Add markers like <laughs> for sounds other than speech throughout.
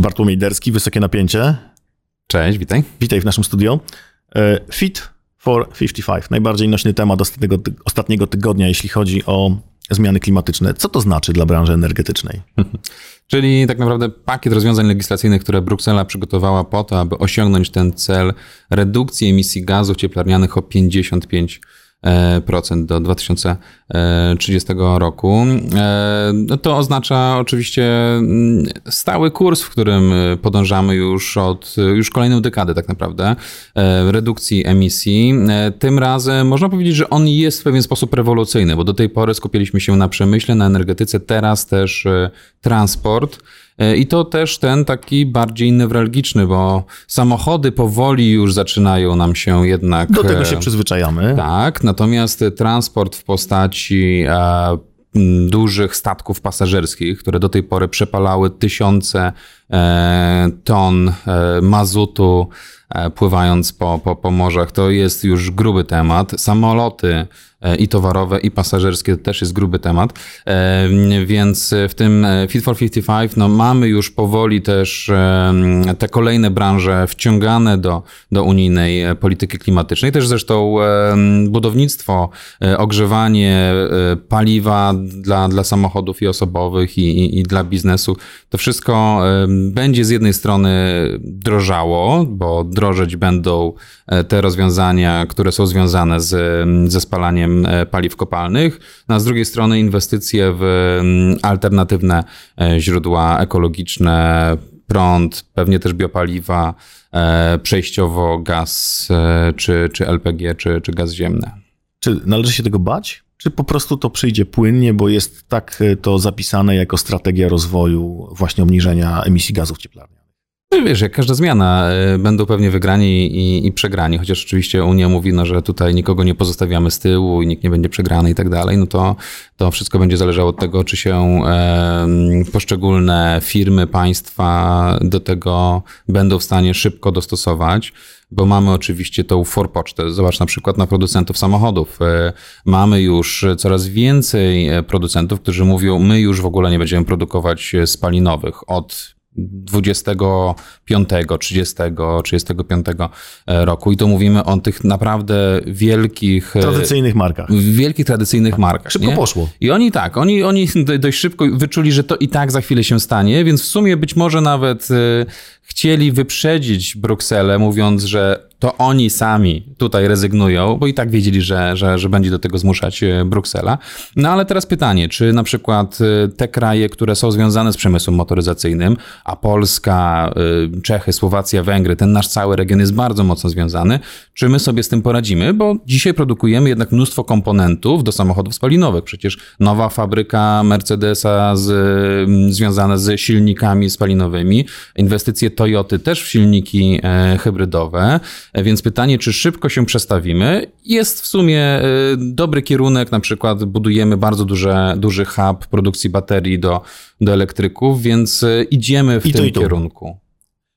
Bartłomiej Derski, Wysokie Napięcie. Cześć, witaj. Witaj w naszym studio. E, Fit for 55, najbardziej nośny temat ostatniego, ostatniego tygodnia, jeśli chodzi o zmiany klimatyczne. Co to znaczy dla branży energetycznej? <laughs> Czyli tak naprawdę pakiet rozwiązań legislacyjnych, które Bruksela przygotowała po to, aby osiągnąć ten cel redukcji emisji gazów cieplarnianych o 55 E, procent do 2030 roku. E, no to oznacza oczywiście mm, stały kurs, w którym podążamy już od już kolejną dekadę tak naprawdę e, redukcji emisji. Tym razem można powiedzieć, że on jest w pewien sposób rewolucyjny, bo do tej pory skupiliśmy się na przemyśle, na energetyce, teraz też transport. E, I to też ten taki bardziej newralgiczny, bo samochody powoli już zaczynają nam się jednak. Do tego się e, przyzwyczajamy. Tak, natomiast transport w postaci e, dużych statków pasażerskich, które do tej pory przepalały tysiące ton mazutu pływając po, po, po morzach, to jest już gruby temat. Samoloty i towarowe, i pasażerskie to też jest gruby temat. E, więc w tym e, Fit for 55 no, mamy już powoli też te kolejne branże wciągane do, do unijnej polityki klimatycznej. Też zresztą budownictwo, ogrzewanie paliwa dla, dla samochodów i osobowych i, i, i dla biznesu. To wszystko będzie z jednej strony drożało, bo drożeć będą te rozwiązania, które są związane z, ze spalaniem E, paliw kopalnych, no a z drugiej strony inwestycje w alternatywne e, źródła ekologiczne, prąd, pewnie też biopaliwa, e, przejściowo gaz czy, czy LPG, czy, czy gaz ziemny. Czy należy się tego bać? Czy po prostu to przyjdzie płynnie, bo jest tak to zapisane jako strategia rozwoju właśnie obniżenia emisji gazów cieplarnianych? No wiesz, jak każda zmiana, e, będą pewnie wygrani i, i, przegrani, chociaż oczywiście Unia mówi, no, że tutaj nikogo nie pozostawiamy z tyłu i nikt nie będzie przegrany i tak dalej, no to, to wszystko będzie zależało od tego, czy się e, poszczególne firmy, państwa do tego będą w stanie szybko dostosować bo mamy oczywiście tą forpocztę. Zobacz na przykład na producentów samochodów. E, mamy już coraz więcej e, producentów, którzy mówią, my już w ogóle nie będziemy produkować spalinowych od 25, 30, 35 roku i to mówimy o tych naprawdę wielkich e, tradycyjnych markach. Wielkich tradycyjnych markach. Szybko nie? poszło. I oni tak, oni, oni dość szybko wyczuli, że to i tak za chwilę się stanie, więc w sumie być może nawet e, chcieli wyprzedzić Brukselę, mówiąc, że to oni sami tutaj rezygnują, bo i tak wiedzieli, że, że, że będzie do tego zmuszać e, Bruksela. No ale teraz pytanie, czy na przykład e, te kraje, które są związane z przemysłem motoryzacyjnym, a Polska, e, Czechy, Słowacja, Węgry, ten nasz cały region jest bardzo mocno związany, czy my sobie z tym poradzimy? Bo dzisiaj produkujemy jednak mnóstwo komponentów do samochodów spalinowych. Przecież nowa fabryka Mercedesa z, związana z silnikami spalinowymi, inwestycje Toyoty też w silniki hybrydowe. E, więc pytanie, czy szybko się przestawimy, jest w sumie e, dobry kierunek. Na przykład budujemy bardzo duże, duży hub produkcji baterii do, do elektryków, więc e, idziemy w I tym kierunku.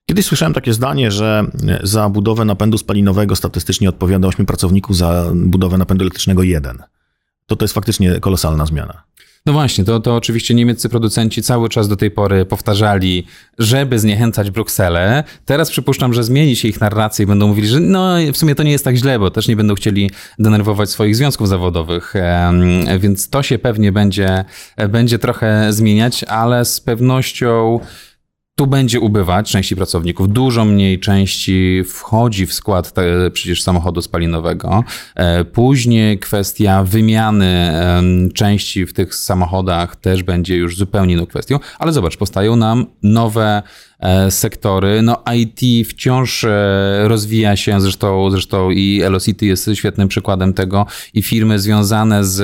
Kiedyś słyszałem takie zdanie, że za budowę napędu spalinowego statystycznie odpowiada 8 pracowników, za budowę napędu elektrycznego jeden. To to jest faktycznie kolosalna zmiana. No właśnie, to, to oczywiście niemieccy producenci cały czas do tej pory powtarzali, żeby zniechęcać Brukselę. Teraz przypuszczam, że zmieni się ich narracja i będą mówili, że no w sumie to nie jest tak źle, bo też nie będą chcieli denerwować swoich związków zawodowych, więc to się pewnie będzie, będzie trochę zmieniać, ale z pewnością tu będzie ubywać części pracowników, dużo mniej części wchodzi w skład te, przecież samochodu spalinowego. E, później kwestia wymiany części w tych samochodach też będzie już zupełnie inną kwestią, ale zobacz, powstają nam nowe e, sektory. No IT wciąż e, rozwija się, zresztą, zresztą i Elocity jest świetnym przykładem tego. I firmy związane z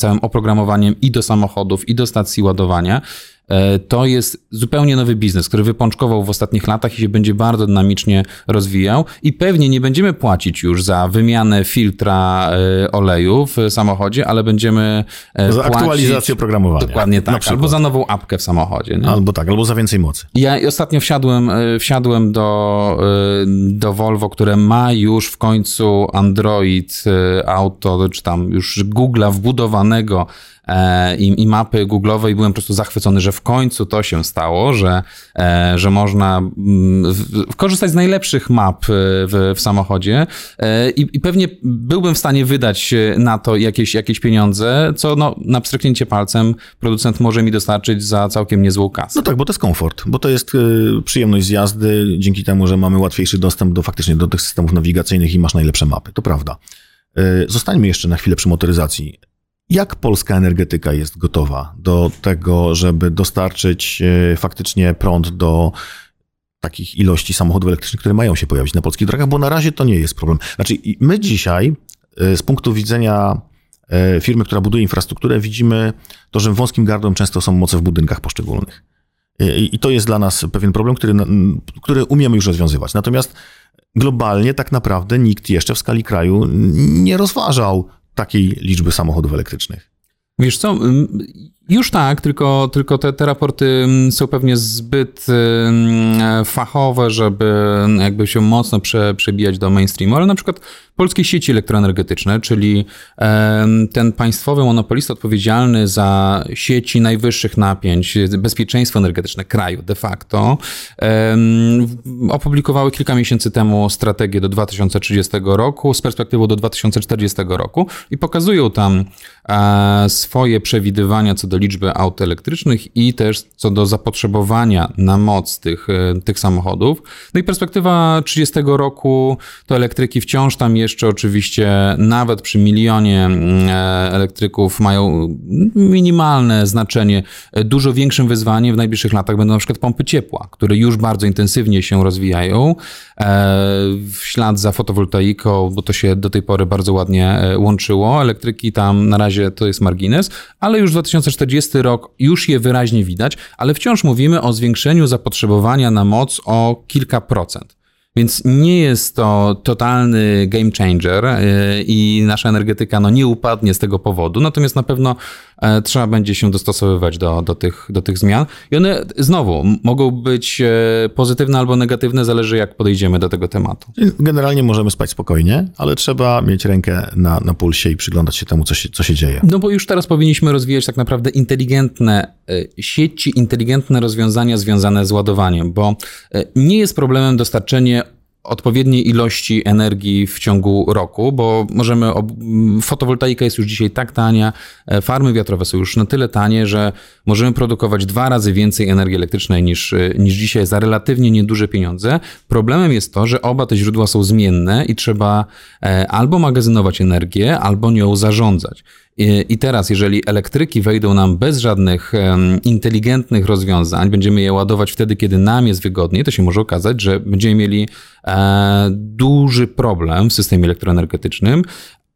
całym oprogramowaniem i do samochodów, i do stacji ładowania to jest zupełnie nowy biznes, który wypączkował w ostatnich latach i się będzie bardzo dynamicznie rozwijał i pewnie nie będziemy płacić już za wymianę filtra e, oleju w samochodzie, ale będziemy e, za płacić... aktualizację oprogramowania. Dokładnie tak, albo za nową apkę w samochodzie. Nie? Albo tak, albo za więcej mocy. Ja ostatnio wsiadłem, wsiadłem do, do Volvo, które ma już w końcu Android Auto, czy tam już Google'a wbudowanego e, i, i mapy Google'owe i byłem po prostu zachwycony, że w końcu to się stało, że, e, że można mm, w, korzystać z najlepszych map w, w samochodzie i, i pewnie byłbym w stanie wydać na to jakieś, jakieś pieniądze, co no, na pstryknięcie palcem producent może mi dostarczyć za całkiem niezłą kasę. No tak, bo to jest komfort, bo to jest przyjemność z jazdy, dzięki temu, że mamy łatwiejszy dostęp do faktycznie do tych systemów nawigacyjnych i masz najlepsze mapy, to prawda. Zostańmy jeszcze na chwilę przy motoryzacji. Jak polska energetyka jest gotowa do tego, żeby dostarczyć e, faktycznie prąd do takich ilości samochodów elektrycznych, które mają się pojawić na polskich drogach, bo na razie to nie jest problem. Znaczy, my dzisiaj e, z punktu widzenia e, firmy, która buduje infrastrukturę, widzimy to, że wąskim gardłem często są moce w budynkach poszczególnych. I to jest dla nas pewien problem, który, który umiemy już rozwiązywać. Natomiast globalnie tak naprawdę nikt jeszcze w skali kraju nie rozważał takiej liczby samochodów elektrycznych. Wiesz co, już tak, tylko, tylko te, te raporty są pewnie zbyt fachowe, żeby jakby się mocno prze, przebijać do mainstreamu, ale na przykład polskie sieci elektroenergetyczne, czyli ten państwowy monopolista odpowiedzialny za sieci najwyższych napięć, bezpieczeństwo energetyczne kraju de facto, opublikowały kilka miesięcy temu strategię do 2030 roku z perspektywą do 2040 roku i pokazują tam e, swoje przewidywania co do liczby aut elektrycznych i też co do zapotrzebowania na moc tych, e, tych samochodów. No i perspektywa 30 roku to elektryki wciąż tam jeszcze oczywiście nawet przy milionie mm, e, elektryków mają minimalne znaczenie. E, dużo większym wyzwaniem w najbliższych latach będą na przykład pompy ciepła, które już bardzo intensywnie się rozwijają w ślad za fotowoltaiką, bo to się do tej pory bardzo ładnie łączyło. Elektryki tam na razie to jest margines, ale już 2040 rok już je wyraźnie widać, ale wciąż mówimy o zwiększeniu zapotrzebowania na moc o kilka procent. Więc nie jest to totalny game changer e, i nasza energetyka no, nie upadnie z tego powodu, natomiast na pewno trzeba będzie się dostosowywać do, do, tych, do tych zmian. I one znowu mogą być e, pozytywne albo negatywne, zależy jak podejdziemy do tego tematu. Generalnie możemy spać spokojnie, ale trzeba mieć rękę na, na pulsie i przyglądać się temu, co się, co się dzieje. No bo już teraz powinniśmy rozwijać tak naprawdę inteligentne sieci, inteligentne rozwiązania związane z ładowaniem, bo nie jest problemem dostarczenie odpowiedniej ilości energii w ciągu roku, bo możemy. Fotowoltaika jest już dzisiaj tak tania, e, farmy wiatrowe są już na tyle tanie, że możemy produkować dwa razy więcej energii elektrycznej niż, e, niż dzisiaj za relatywnie nieduże pieniądze. Problemem jest to, że oba te źródła są zmienne i trzeba e, albo magazynować energię, albo nią zarządzać. I teraz, jeżeli elektryki wejdą nam bez żadnych inteligentnych rozwiązań, będziemy je ładować wtedy, kiedy nam jest wygodniej, to się może okazać, że będziemy mieli e, duży problem w systemie elektroenergetycznym,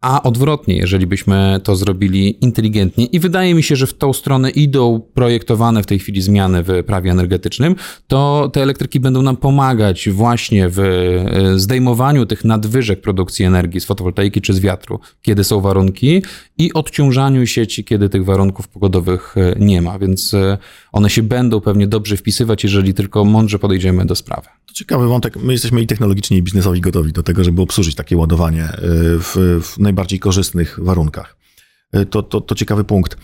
a odwrotnie, jeżeli byśmy to zrobili inteligentnie, i wydaje mi się, że w tą stronę idą projektowane w tej chwili zmiany w prawie energetycznym, to te elektryki będą nam pomagać właśnie w e, zdejmowaniu tych nadwyżek produkcji energii z fotowoltaiki czy z wiatru, kiedy są warunki, i odciążaniu sieci, kiedy tych warunków pogodowych e, nie ma. Więc e, one się będą pewnie dobrze wpisywać, jeżeli tylko mądrze podejdziemy do sprawy. To ciekawy wątek. My jesteśmy i technologicznie, i biznesowi gotowi do tego, żeby obsłużyć takie ładowanie w, w najbardziej korzystnych warunkach. E, to, to, to ciekawy punkt.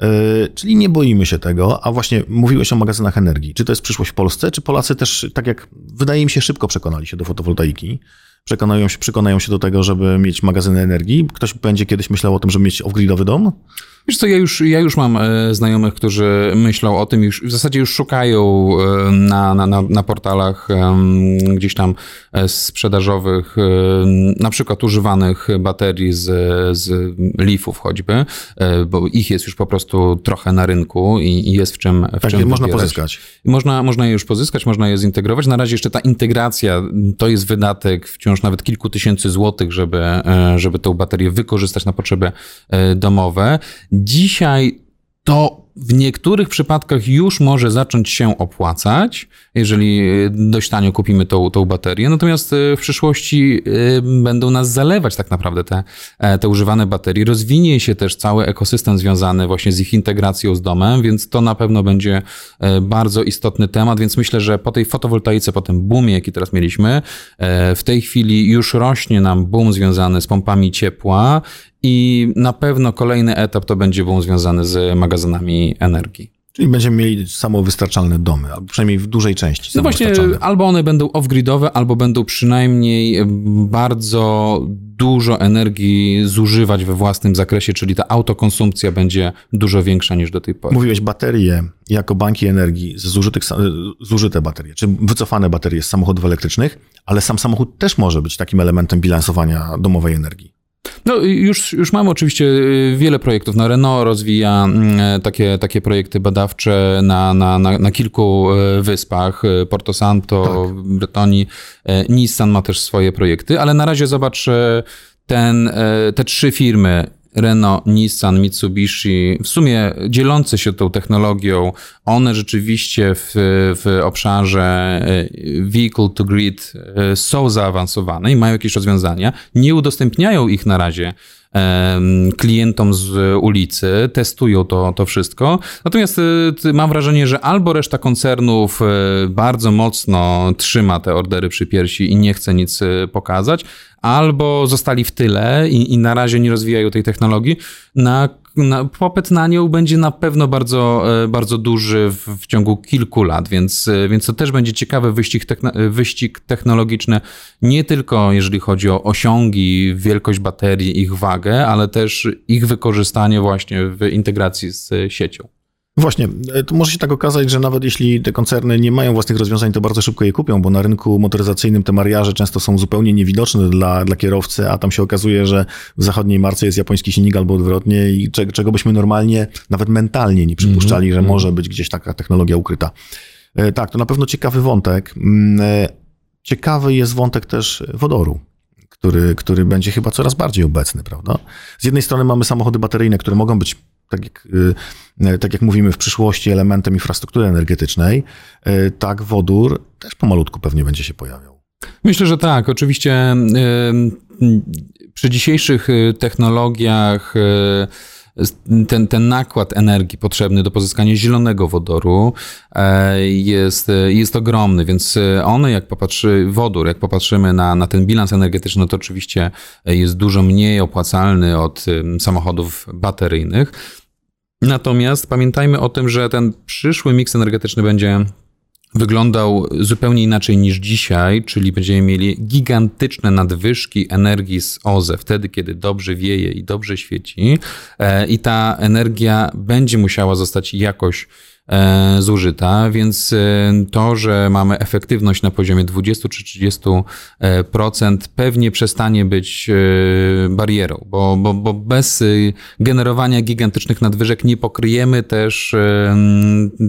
E, czyli nie boimy się tego, a właśnie mówiłeś o magazynach energii. Czy to jest przyszłość w Polsce, czy Polacy też, tak jak wydaje mi się, szybko przekonali się do fotowoltaiki? Przekonają się, przekonają się do tego, żeby mieć magazyny energii? Ktoś będzie kiedyś myślał o tym, żeby mieć off-gridowy dom? Wiesz co, ja już, ja już mam e, znajomych, którzy myślą o tym, już, w zasadzie już szukają e, na, na, na, na portalach gdzieś tam e, sprzedażowych, na przykład używanych baterii z, z Leafów choćby, bo ich jest już po prostu trochę na rynku i, i jest w czym w tak, czym można pozyskać. Można, można je już pozyskać, można je zintegrować. Na razie jeszcze ta integracja to jest wydatek wciąż nawet kilku tysięcy złotych, żeby, żeby tą baterię wykorzystać na potrzeby domowe. Dzisiaj to w niektórych przypadkach już może zacząć się opłacać, jeżeli e, dość tanio kupimy tą, tą baterię, natomiast e, w przyszłości e, będą nas zalewać tak naprawdę te, te używane baterie. Rozwinie się też cały ekosystem związany właśnie z ich integracją z domem, więc to na pewno będzie bardzo istotny temat, więc myślę, że po tej fotowoltaice, po tym boomie, jaki teraz mieliśmy, w tej chwili już rośnie nam boom związany z pompami ciepła i na pewno kolejny etap to będzie był związany z magazynami energii. Czyli będziemy mieli samowystarczalne domy, albo przynajmniej w dużej części. No właśnie, albo one będą off-gridowe, albo będą przynajmniej bardzo dużo energii zużywać we własnym zakresie, czyli ta autokonsumpcja będzie dużo większa niż do tej pory. Mówiłeś baterie jako banki energii, zużytych, zużyte baterie, czy wycofane baterie z samochodów elektrycznych, ale sam samochód też może być takim elementem bilansowania domowej energii. No już, już mamy oczywiście y, wiele projektów. Na Renault rozwija mm, takie, takie projekty badawcze na, na, na, na kilku y, wyspach. Y, Porto Santo, tak. Bretonii. Nissan ma też swoje projekty, ale na razie zobacz ten, te trzy firmy Renault, Nissan, Mitsubishi, w sumie dzielące się tą technologią, one rzeczywiście w, w obszarze e, vehicle to grid e, są zaawansowane i mają jakieś rozwiązania. Nie udostępniają ich na razie klientom z ulicy, testują to, to wszystko. Natomiast e, mam wrażenie, że albo reszta koncernów bardzo mocno trzyma te ordery przy piersi i nie chce nic pokazać, albo zostali w tyle i, i na razie nie rozwijają tej technologii, na, na, popyt na nią będzie na pewno bardzo, e, bardzo duży w, w ciągu kilku lat, więc, e, więc to też będzie ciekawy wyścig, techno, wyścig technologiczny, nie tylko jeżeli chodzi o osiągi, wielkość baterii, ich wagę, ale też ich wykorzystanie właśnie w integracji z siecią. Właśnie, e, to może się tak okazać, że nawet jeśli te koncerny nie mają własnych rozwiązań, to bardzo szybko je kupią, bo na rynku motoryzacyjnym te mariaże często są zupełnie niewidoczne dla, dla kierowcy, a tam się okazuje, że w zachodniej marce jest japoński silnik albo odwrotnie i czego, czego byśmy normalnie, nawet mentalnie nie przypuszczali, mm-hmm. że mhm. może być gdzieś taka technologia ukryta. E, tak, to na pewno ciekawy wątek. Mm, e, ciekawy jest wątek też wodoru. Który, który będzie chyba coraz bardziej obecny, prawda? Z jednej strony mamy samochody bateryjne, które mogą być tak jak, y, tak jak mówimy, w przyszłości elementem infrastruktury energetycznej, y, tak wodór też pomalutku pewnie będzie się pojawiał. Myślę, że tak. Oczywiście y, przy dzisiejszych technologiach ten, ten nakład energii potrzebny do pozyskania zielonego wodoru jest, jest ogromny, więc one, jak popatrzy, wodór, jak popatrzymy na, na ten bilans energetyczny, to oczywiście jest dużo mniej opłacalny od samochodów bateryjnych. Natomiast pamiętajmy o tym, że ten przyszły miks energetyczny będzie wyglądał zupełnie inaczej niż dzisiaj, czyli będziemy mieli gigantyczne nadwyżki energii z OZE, wtedy kiedy dobrze wieje i dobrze świeci. E, i ta energia będzie musiała zostać jakoś zużyta, więc e, to, że mamy efektywność na poziomie 20 czy 30% e, pewnie przestanie być barierą, bo, bo, bo bez generowania gigantycznych nadwyżek nie pokryjemy też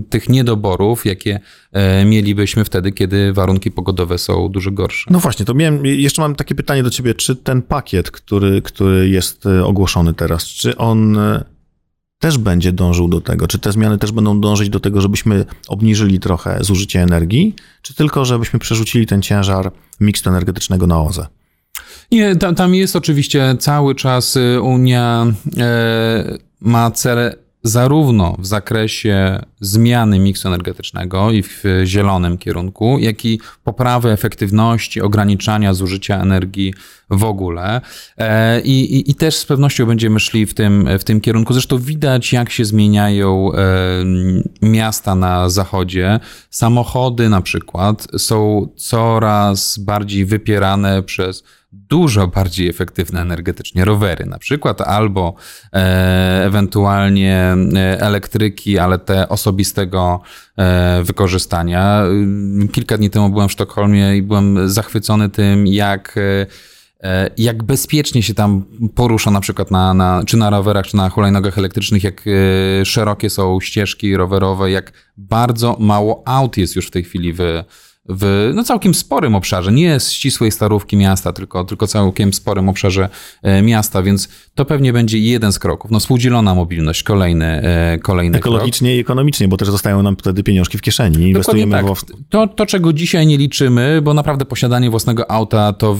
tych niedoborów, jakie mielibyśmy wtedy, kiedy warunki pogodowe są dużo gorsze. No właśnie, to miałem, jeszcze mam takie pytanie do ciebie, czy ten pakiet, który, który jest ogłoszony teraz, czy on też będzie dążył do tego? Czy te zmiany też będą dążyć do tego, żebyśmy obniżyli trochę zużycie energii, czy tylko żebyśmy przerzucili ten ciężar mikstu energetycznego na OZE? Nie, tam, tam jest oczywiście cały czas y, Unia e, ma cele zarówno w zakresie zmiany miksu energetycznego i w zielonym kierunku, jak i poprawy efektywności, ograniczania zużycia energii w ogóle. E, I, i, I, też z pewnością będziemy szli w tym, w tym kierunku. Zresztą widać, jak się zmieniają e, miasta na zachodzie. Samochody na przykład są coraz bardziej wypierane przez dużo bardziej efektywne energetycznie rowery na przykład, albo e, ewentualnie e, elektryki, ale te osobistego e, wykorzystania. Kilka dni temu byłem w Sztokholmie i byłem zachwycony tym, jak e, jak bezpiecznie się tam porusza na przykład na, na, czy na rowerach, czy na hulajnogach elektrycznych, jak e, szerokie są ścieżki rowerowe, jak bardzo mało aut jest już w tej chwili w, w no, całkiem sporym obszarze, nie z ścisłej starówki miasta, tylko, tylko całkiem sporym obszarze e, miasta, więc to pewnie będzie jeden z kroków. No, współdzielona mobilność, kolejny, e, kolejny Ekologicznie krok. i ekonomicznie, bo też zostają nam wtedy pieniążki w kieszeni. Inwestujemy tak. w... to, to, czego dzisiaj nie liczymy, bo naprawdę posiadanie własnego auta to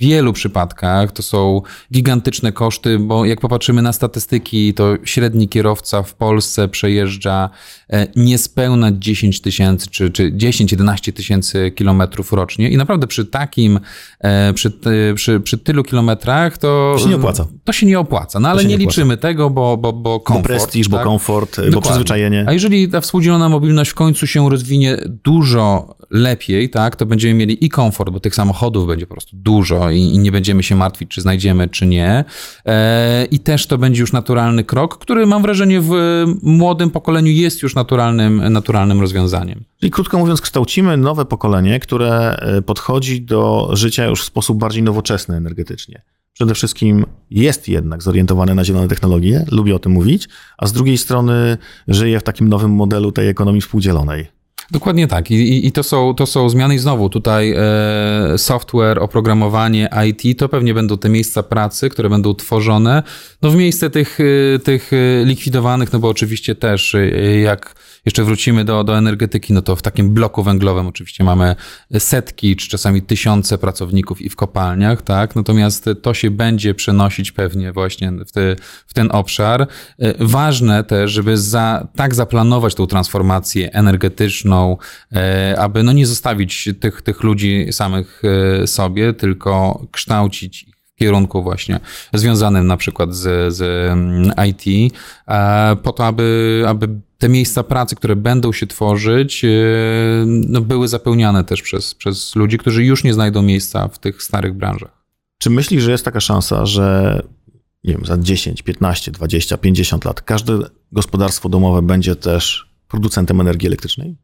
wielu przypadkach to są gigantyczne koszty, bo jak popatrzymy na statystyki, to średni kierowca w Polsce przejeżdża e, niespełna 10 tysięcy czy, czy 10-11 tysięcy kilometrów rocznie i naprawdę przy takim, e, przy, przy, przy tylu kilometrach to to się nie opłaca. To się nie opłaca, no ale nie, nie liczymy tego, bo, bo, bo komfort. Bo prestiż, tak? bo komfort, Dokładnie. bo przyzwyczajenie. A jeżeli ta współdzielona mobilność w końcu się rozwinie dużo lepiej, tak, to będziemy mieli i komfort, bo tych samochodów będzie po prostu dużo i, i nie będziemy się martwić, czy znajdziemy, czy nie. E, I też to będzie już naturalny krok, który mam wrażenie w młodym pokoleniu jest już naturalnym, naturalnym rozwiązaniem. Czyli krótko mówiąc, kształcimy nowe pokolenie, które e, podchodzi do życia już w sposób bardziej nowoczesny energetycznie przede wszystkim jest jednak zorientowane na zielone technologie, lubię o tym mówić, a z drugiej strony żyje w takim nowym modelu tej ekonomii współdzielonej. Dokładnie tak. I, i to, są, to są zmiany. I znowu tutaj e, software, oprogramowanie, IT to pewnie będą te miejsca pracy, które będą tworzone no, w miejsce tych, e, tych e, likwidowanych, no bo oczywiście też e, jak jeszcze wrócimy do, do energetyki, no to w takim bloku węglowym oczywiście mamy setki czy czasami tysiące pracowników i w kopalniach, tak? Natomiast to się będzie przenosić pewnie właśnie w, te, w ten obszar. Ważne też, żeby za, tak zaplanować tą transformację energetyczną, e, aby no nie zostawić tych, tych ludzi samych e, sobie, tylko kształcić ich kierunku właśnie związanym na przykład z, z mm, IT, e, po to, aby, aby te miejsca pracy, które będą się tworzyć, no były zapełniane też przez, przez ludzi, którzy już nie znajdą miejsca w tych starych branżach. Czy myślisz, że jest taka szansa, że nie wiem, za 10, 15, 20, 50 lat każde gospodarstwo domowe będzie też producentem energii elektrycznej?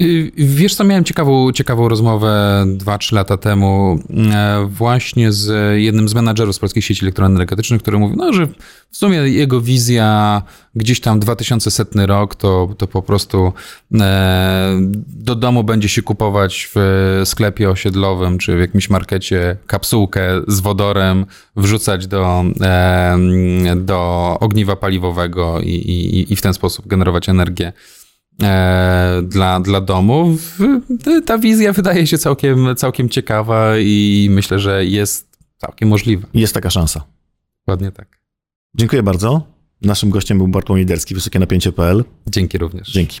Y, wiesz co, miałem ciekawą, ciekawą rozmowę 2-3 lata temu e, właśnie z jednym z menadżerów z Polskiej Sieci Elektroenergetycznych, który mówił, no, że w sumie jego wizja gdzieś tam 2100 rok to, to po prostu e, do domu będzie się kupować w sklepie osiedlowym czy w jakimś markecie kapsułkę z wodorem, wrzucać do, e, do ogniwa paliwowego i, i, i w ten sposób generować energię dla, dla domów. Ta wizja wydaje się całkiem, całkiem ciekawa i myślę, że jest całkiem możliwa. Jest taka szansa. Dokładnie tak. Dziękuję bardzo. Naszym gościem był Bartłomiej Derski, wysokie napięcie.pl. Dzięki również. Dzięki.